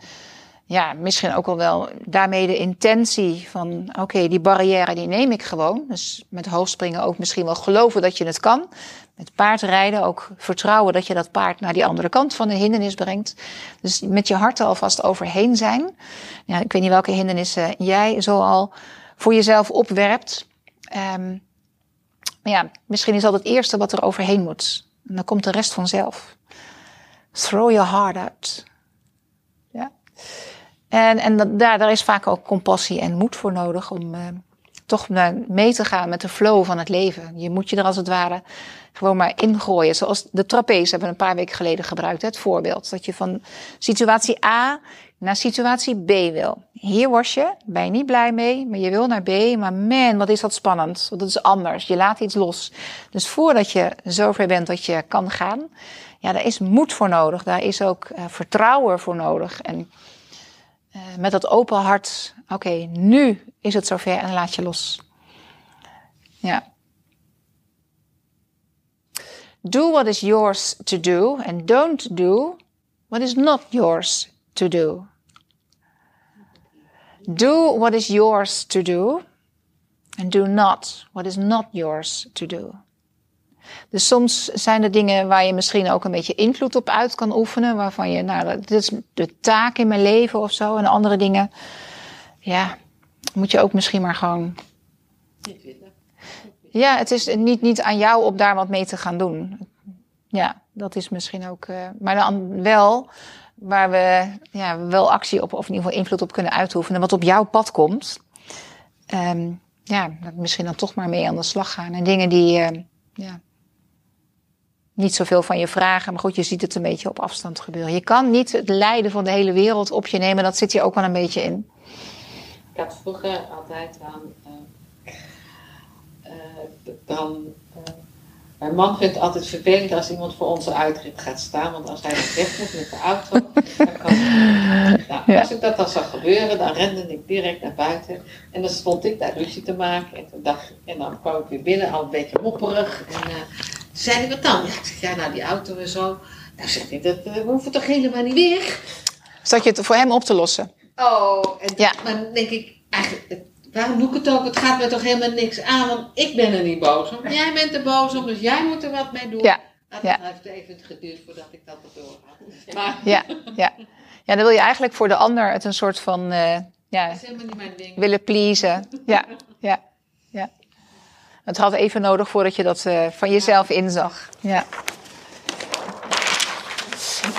ja, misschien ook al wel daarmee de intentie van, oké, die barrière die neem ik gewoon. Dus met hoogspringen ook misschien wel geloven dat je het kan. Met paardrijden ook vertrouwen dat je dat paard naar die andere kant van de hindernis brengt. Dus met je hart er alvast overheen zijn. Ja, ik weet niet welke hindernissen jij zo al voor jezelf opwerpt. Um, ja, misschien is dat het eerste wat er overheen moet. En dan komt de rest vanzelf. Throw your heart out. Ja. En, en daar, daar is vaak ook compassie en moed voor nodig om uh, toch mee te gaan met de flow van het leven. Je moet je er als het ware gewoon maar ingooien. Zoals de trapeze hebben we een paar weken geleden gebruikt, het voorbeeld. Dat je van situatie A naar situatie B wil. Hier was je, ben je niet blij mee, maar je wil naar B. Maar man, wat is dat spannend. Dat is anders. Je laat iets los. Dus voordat je zover bent dat je kan gaan, ja, daar is moed voor nodig. Daar is ook uh, vertrouwen voor nodig. En uh, met dat open hart, oké, nu is het zover en laat je los. Ja. Do what is yours to do and don't do what is not yours to do. Do what is yours to do and do not what is not yours to do. Dus soms zijn er dingen waar je misschien ook een beetje invloed op uit kan oefenen. Waarvan je, nou, dit is de taak in mijn leven of zo. En andere dingen, ja, moet je ook misschien maar gewoon. Ja, het is niet, niet aan jou om daar wat mee te gaan doen. Ja, dat is misschien ook. Uh, maar dan wel waar we ja, wel actie op, of in ieder geval invloed op kunnen uitoefenen. Wat op jouw pad komt. Um, ja, misschien dan toch maar mee aan de slag gaan. En dingen die. Uh, ja, niet zoveel van je vragen. Maar goed, je ziet het een beetje op afstand gebeuren. Je kan niet het lijden van de hele wereld op je nemen. Dat zit hier ook wel een beetje in. Ik had vroeger altijd aan. Uh, uh, dan. Uh, mijn man vindt het altijd vervelend als iemand voor onze uitrit gaat staan. Want als hij dan weg moet met de auto. dan kan, nou. Als ik dat dan zag gebeuren, dan rende ik direct naar buiten. En dan stond ik daar ruzie te maken. En, toen dacht, en dan kwam ik weer binnen, al een beetje mopperig. En, zei hij, wat dan? Ja, ik zeg, ja, nou die auto en zo. Nou zegt hij, dat uh, we hoeven toch helemaal niet weg? Zat je het voor hem op te lossen? Oh, en ja. dan denk ik, eigenlijk, waarom doe ik het ook? Het gaat me toch helemaal niks aan, want ik ben er niet boos om. Jij bent er boos om, dus jij moet er wat mee doen. Ja. Nou, dat ja. heeft even geduurd voordat ik dat erdoor had. Maar... Ja, ja. ja, dan wil je eigenlijk voor de ander het een soort van uh, ja, dat is helemaal niet mijn ding. willen pleasen. Ja, ja, ja. Het had even nodig voordat je dat uh, van jezelf inzag. Ja.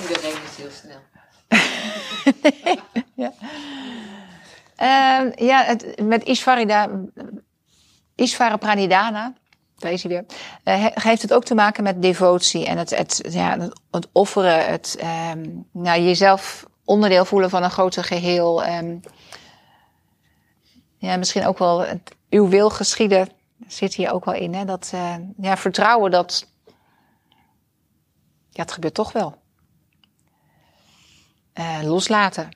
Iedereen is heel snel. nee, ja. Ehm, ja, het, met Ishvarida, Ishvara Pranidhana, daar is hij weer, he- heeft het ook te maken met devotie en het, het, ja, het, offeren, het ehm, nou, jezelf onderdeel voelen van een groter geheel. ehm. ja, misschien ook wel uw wil geschieden zit hier ook wel in. Hè? Dat eh, ja, vertrouwen dat ja, het gebeurt toch wel. Eh, loslaten.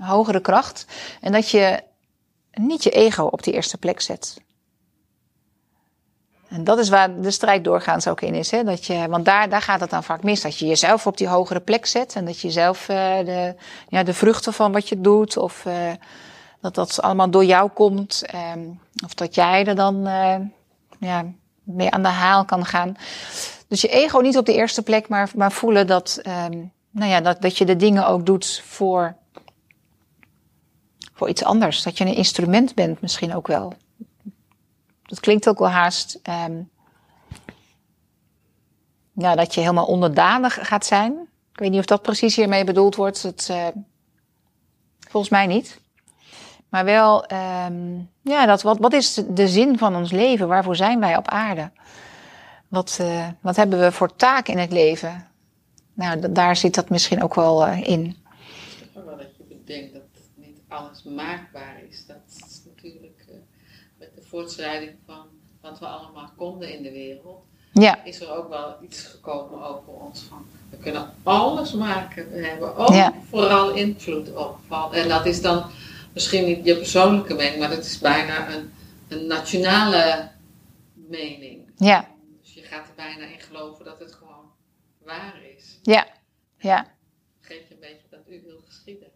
Hogere kracht. En dat je niet je ego op de eerste plek zet. En dat is waar de strijd doorgaans ook in is. Hè? Dat je, want daar, daar gaat het dan vaak mis. Dat je jezelf op die hogere plek zet. En dat je zelf eh, de, ja, de vruchten van wat je doet. Of eh, dat dat allemaal door jou komt. ehm, of dat jij er dan eh, ja, mee aan de haal kan gaan. Dus je ego niet op de eerste plek, maar, maar voelen dat, ehm, nou ja, dat, dat je de dingen ook doet voor, voor iets anders. Dat je een instrument bent misschien ook wel. Dat klinkt ook wel haast. ehm, ja, dat je helemaal onderdanig gaat zijn. Ik weet niet of dat precies hiermee bedoeld wordt. Eh, volgens mij niet. Maar wel, ehm, ja, dat, wat, wat is de zin van ons leven? Waarvoor zijn wij op aarde? Wat, eh, wat hebben we voor taak in het leven? Nou, daar zit dat misschien ook wel eh, in. Wel dat je bedenkt alles maakbaar is. Dat is natuurlijk eh, met de voortschrijding van wat we allemaal konden in de wereld, Ja, is er ook wel iets gekomen over ons van we kunnen alles maken. We hebben ook Ja. vooral invloed op. En dat is dan misschien niet je persoonlijke mening, maar dat is bijna een, een nationale mening. ja, Dus je gaat er bijna in geloven dat het gewoon waar is. ja, ja, geef je een beetje dat u wil geschieden.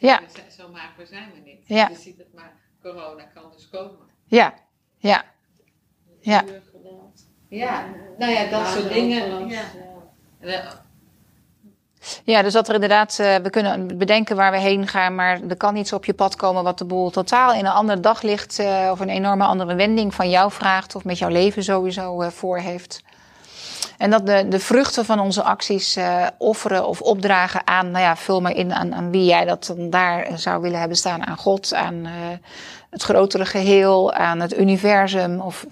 Ja. we zijn- Zo maakbaar zijn we niet. Ja. Je ziet het maar, corona kan dus komen. ja, ja, Ja. Ja, nou ja, dat soort dingen. Ja. Ja. Dus dat er inderdaad, eh, we kunnen bedenken waar we heen gaan, maar er kan iets op je pad komen wat de boel totaal in een ander daglicht eh, of een enorme andere wending van jou vraagt of met jouw leven sowieso eh, voor heeft. En dat de, de vruchten van onze acties eh, offeren of opdragen aan, nou ja, vul maar in aan, aan wie jij dat dan daar zou willen hebben staan. Aan God, aan eh, het grotere geheel, aan het universum. Of,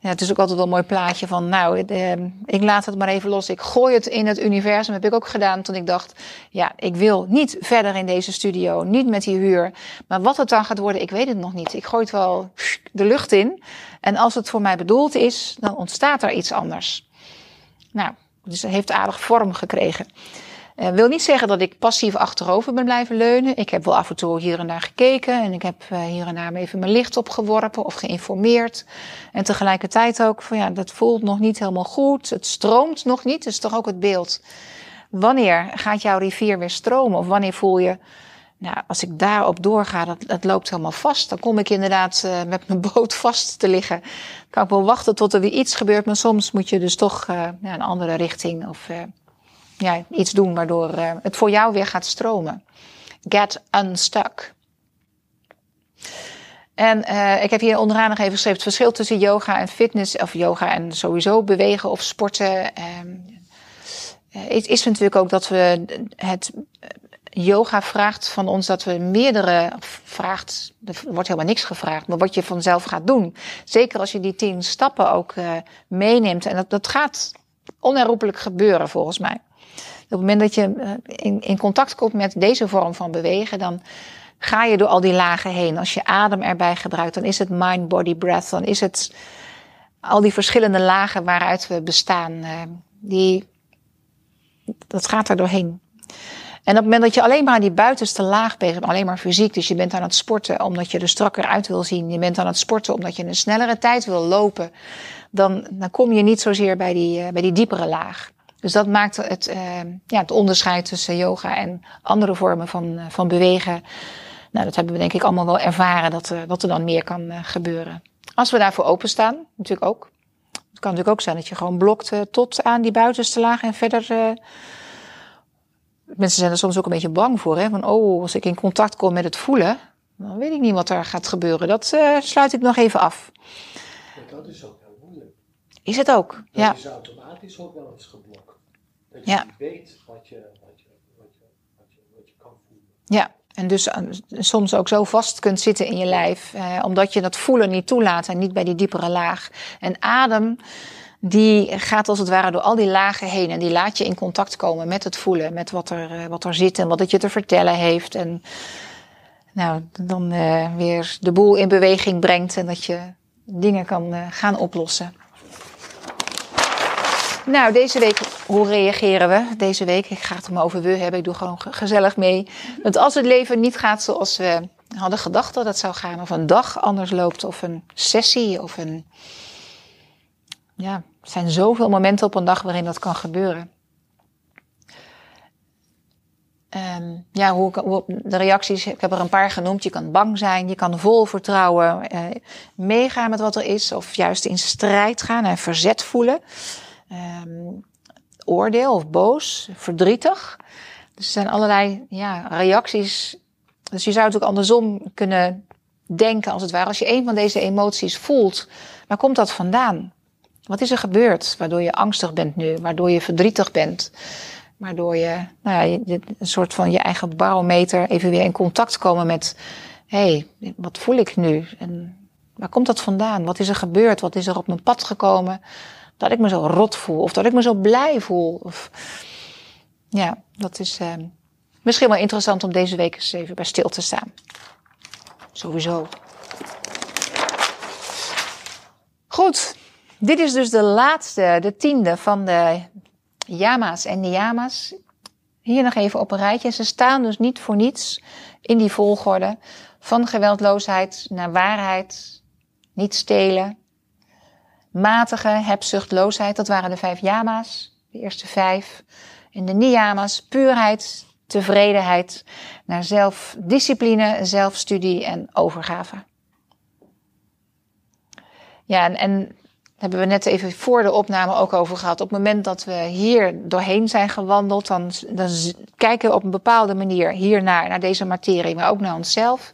ja, het is ook altijd wel een mooi plaatje van, nou, eh, ik laat het maar even los. Ik gooi het in het universum. heb ik ook gedaan toen ik dacht, ja, ik wil niet verder in deze studio, niet met die huur. Maar wat het dan gaat worden, ik weet het nog niet. Ik gooi het wel de lucht in. En als het voor mij bedoeld is, dan ontstaat er iets anders. Nou, dus heeft aardig vorm gekregen. Uh, wil niet zeggen dat ik passief achterover ben blijven leunen. Ik heb wel af en toe hier en daar gekeken. En ik heb uh, hier en daar even mijn licht opgeworpen of geïnformeerd. En tegelijkertijd ook van ja, dat voelt nog niet helemaal goed. Het stroomt nog niet. Dat is toch ook het beeld. Wanneer gaat jouw rivier weer stromen? Of wanneer voel je, nou, als ik daarop doorga, dat, dat loopt helemaal vast. Dan kom ik inderdaad uh, met mijn boot vast te liggen. Dan kan ik wel wachten tot er weer iets gebeurt. Maar soms moet je dus toch uh, ja, een andere richting of uh, ja, iets doen waardoor het voor jou weer gaat stromen. Get unstuck. En ik heb hier onderaan nog even geschreven het verschil tussen yoga en fitness, of yoga en sowieso bewegen of sporten. Um, het is natuurlijk ook dat we het yoga vraagt van ons dat we meerdere vraagt. Er wordt helemaal niks gevraagd, maar wat je vanzelf gaat doen. Zeker als je die tien stappen ook uh, meeneemt. En dat, dat gaat onherroepelijk gebeuren volgens mij. Op het moment dat je uh, in, in contact komt met deze vorm van bewegen, dan ga je door al die lagen heen. Als je adem erbij gebruikt, dan is het mind, body, breath. Dan is het al die verschillende lagen waaruit we bestaan. Uh, die, dat gaat er doorheen. En op het moment dat je alleen maar aan die buitenste laag bent, alleen maar fysiek, dus je bent aan het sporten omdat je er strakker uit wil zien, je bent aan het sporten omdat je een snellere tijd wil lopen, dan, dan kom je niet zozeer bij die, uh, bij die diepere laag. Dus dat maakt het, uh, ja, het onderscheid tussen yoga en andere vormen van, uh, van bewegen. Nou, dat hebben we denk ik allemaal wel ervaren, dat, dat er dan meer kan gebeuren. Als we daarvoor openstaan, natuurlijk ook. Het kan natuurlijk ook zijn dat je gewoon blokt tot aan die buitenste laag en verder Mensen zijn er soms ook een beetje bang voor. Hè? Van, oh, als ik in contact kom met het voelen, dan weet ik niet wat er gaat gebeuren. Dat uh, sluit ik nog even af. Maar dat is ook heel moeilijk. Is het ook? Dat ja. is automatisch ook wel eens geblokt. Dat je Ja. niet weet wat je, wat, je, wat, je, wat, je, wat je kan voelen. Ja, En dus eh, soms ook zo vast kunt zitten in je lijf, eh, omdat je dat voelen niet toelaat en niet bij die diepere laag. En adem, die gaat als het ware door al die lagen heen en die laat je in contact komen met het voelen, met wat er, eh, wat er zit en wat het je te vertellen heeft. En nou, dan uh, weer de boel in beweging brengt en dat je dingen kan uh, gaan oplossen. Nou, deze week, hoe reageren we? Deze week, ik ga het om over we hebben, ik doe gewoon gezellig mee. Want als het leven niet gaat zoals we hadden gedacht dat het zou gaan, of een dag anders loopt, of een sessie, of een. Ja, er zijn zoveel momenten op een dag waarin dat kan gebeuren. Um, ja, hoe, de reacties, ik heb er een paar genoemd. Je kan bang zijn, je kan vol vertrouwen uh, meegaan met wat er is, of juist in strijd gaan en verzet voelen um, oordeel of boos, verdrietig. Dus er zijn allerlei ja, reacties. Dus je zou het ook andersom kunnen denken, als het ware. Als je een van deze emoties voelt, waar komt dat vandaan? Wat is er gebeurd waardoor je angstig bent nu, waardoor je verdrietig bent? Waardoor je, nou ja, een soort van je eigen barometer even weer in contact komen met, hé, hey, wat voel ik nu? En waar komt dat vandaan? Wat is er gebeurd? Wat is er op mijn pad gekomen? dat ik me zo rot voel of dat ik me zo blij voel. Of, ja, dat is uh, misschien wel interessant om deze week eens even bij stil te staan. Sowieso. Goed, dit is dus de laatste, de tiende van de yama's en niyama's. Hier nog even op een rijtje. Ze staan dus niet voor niets in die volgorde. Van geweldloosheid naar waarheid, niet stelen, matige hebzuchtloosheid. Dat waren de vijf yama's, de eerste vijf. En de niyama's, puurheid, tevredenheid, naar zelfdiscipline, zelfstudie en overgave. Ja, en, en hebben we net even voor de opname ook over gehad. Op het moment dat we hier doorheen zijn gewandeld, dan, dan kijken we op een bepaalde manier hiernaar, naar deze materie, maar ook naar onszelf.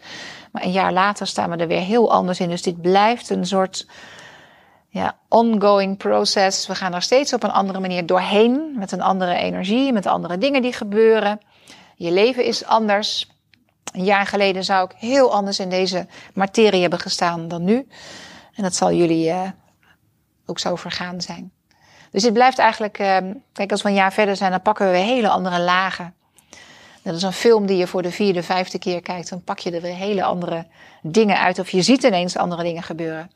Maar een jaar later staan we er weer heel anders in. Dus dit blijft een soort ja, ongoing process. We gaan er steeds op een andere manier doorheen, met een andere energie, met andere dingen die gebeuren. Je leven is anders. Een jaar geleden zou ik heel anders in deze materie hebben gestaan dan nu. En dat zal jullie uh, ook zo vergaan zijn. Dus het blijft eigenlijk, uh, kijk, als we een jaar verder zijn, dan pakken we weer hele andere lagen. Dat is een film die je voor de vierde, vijfde keer kijkt. Dan pak je er weer hele andere dingen uit. Of je ziet ineens andere dingen gebeuren.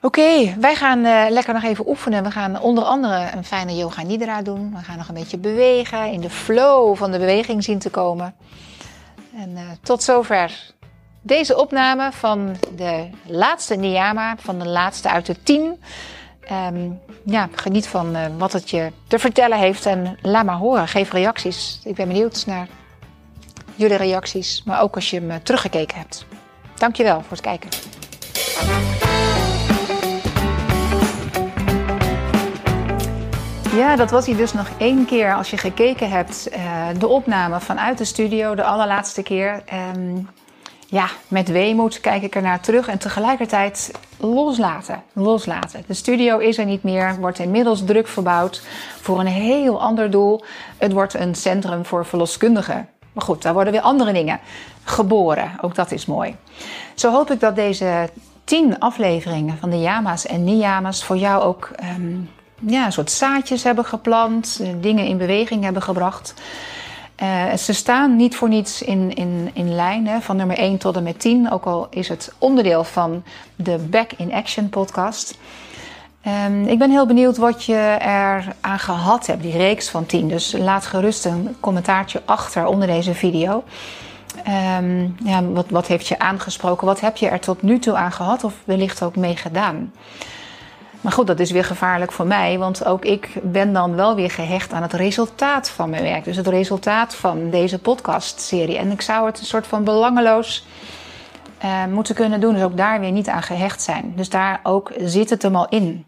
Oké, wij gaan uh, lekker nog even oefenen. We gaan onder andere een fijne yoga nidra doen. We gaan nog een beetje bewegen, in de flow van de beweging zien te komen. En uh, tot zover deze opname van de laatste niyama, van de laatste uit de tien. Um, ja, geniet van uh, wat het je te vertellen heeft en laat maar horen. Geef reacties. Ik ben benieuwd naar jullie reacties, maar ook als je me teruggekeken hebt. Dankjewel voor het kijken. Ja, dat was hij dus nog één keer als je gekeken hebt. Uh, de opname vanuit de studio, de allerlaatste keer. Um, ja, met weemoed kijk ik er naar terug en tegelijkertijd loslaten. Loslaten. De studio is er niet meer, wordt inmiddels druk verbouwd voor een heel ander doel. Het wordt een centrum voor verloskundigen. Maar goed, daar worden weer andere dingen geboren. Ook dat is mooi. Zo hoop ik dat deze tien afleveringen van de Yama's en Niyamas voor jou ook um, ja, een soort zaadjes hebben geplant, eh, dingen in beweging hebben gebracht. Uh, ze staan niet voor niets in, in, in lijn, van nummer 1 tot en met 10. Ook al is het onderdeel van de Back in Action podcast. Um, ik ben heel benieuwd wat je er aan gehad hebt, die reeks van 10. Dus laat gerust een commentaartje achter onder deze video. Um, ja, wat, wat heeft je aangesproken? Wat heb je er tot nu toe aan gehad of wellicht ook mee gedaan? Maar goed, dat is weer gevaarlijk voor mij, want ook ik ben dan wel weer gehecht aan het resultaat van mijn werk. Dus het resultaat van deze podcastserie. En ik zou het een soort van belangeloos uh, moeten kunnen doen, dus ook daar weer niet aan gehecht zijn. Dus daar ook zit het hem al in.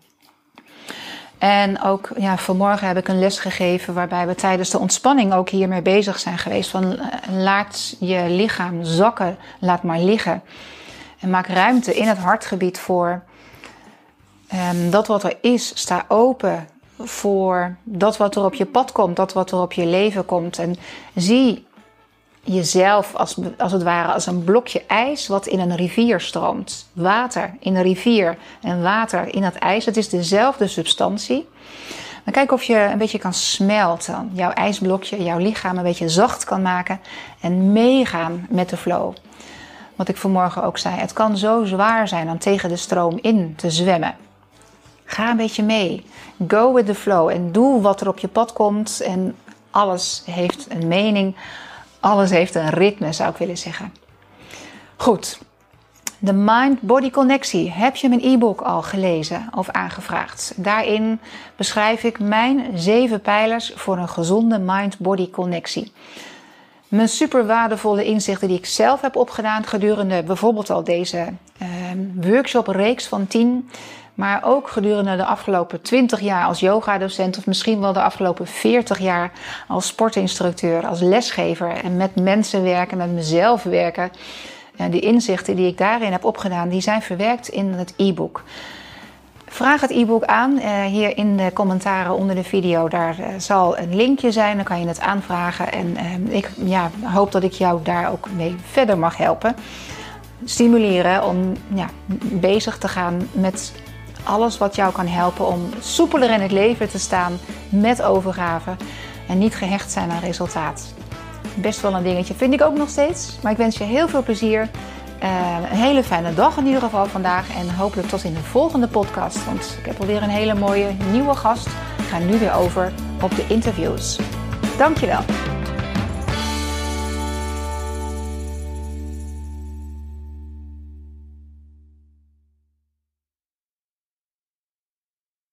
En ook ja, vanmorgen heb ik een les gegeven waarbij we tijdens de ontspanning ook hiermee bezig zijn geweest. Van uh, laat je lichaam zakken, laat maar liggen. En maak ruimte in het hartgebied voor Um, dat wat er is, sta open voor dat wat er op je pad komt, dat wat er op je leven komt. En zie jezelf als, als het ware als een blokje ijs wat in een rivier stroomt. Water in een rivier en water in dat ijs, het is dezelfde substantie. Dan kijk of je een beetje kan smelten. Jouw ijsblokje, jouw lichaam een beetje zacht kan maken en meegaan met de flow. Wat ik vanmorgen ook zei, het kan zo zwaar zijn om tegen de stroom in te zwemmen. Ga een beetje mee. Go with the flow en doe wat er op je pad komt. En alles heeft een mening. Alles heeft een ritme, zou ik willen zeggen. Goed. De Mind-Body Connectie. Heb je mijn e-book al gelezen of aangevraagd? Daarin beschrijf ik mijn zeven pijlers voor een gezonde Mind-Body Connectie. Mijn super waardevolle inzichten die ik zelf heb opgedaan gedurende bijvoorbeeld al deze uh, workshop-reeks van 10 maar ook gedurende de afgelopen 20 jaar als yogadocent, of misschien wel de afgelopen 40 jaar als sportinstructeur, als lesgever en met mensen werken, met mezelf werken. En die inzichten die ik daarin heb opgedaan, die zijn verwerkt in het e-book. Vraag het e-book aan. Uh, hier in de commentaren onder de video, daar uh, zal een linkje zijn. Dan kan je het aanvragen. En uh, ik ja, hoop dat ik jou daar ook mee verder mag helpen. Stimuleren om ja, bezig te gaan met alles wat jou kan helpen om soepeler in het leven te staan met overgave en niet gehecht zijn aan resultaat. Best wel een dingetje, vind ik ook nog steeds. Maar ik wens je heel veel plezier. Uh, een hele fijne dag in ieder geval vandaag. En hopelijk tot in de volgende podcast. Want ik heb alweer een hele mooie nieuwe gast. Ik ga nu weer over op de interviews. Dankjewel.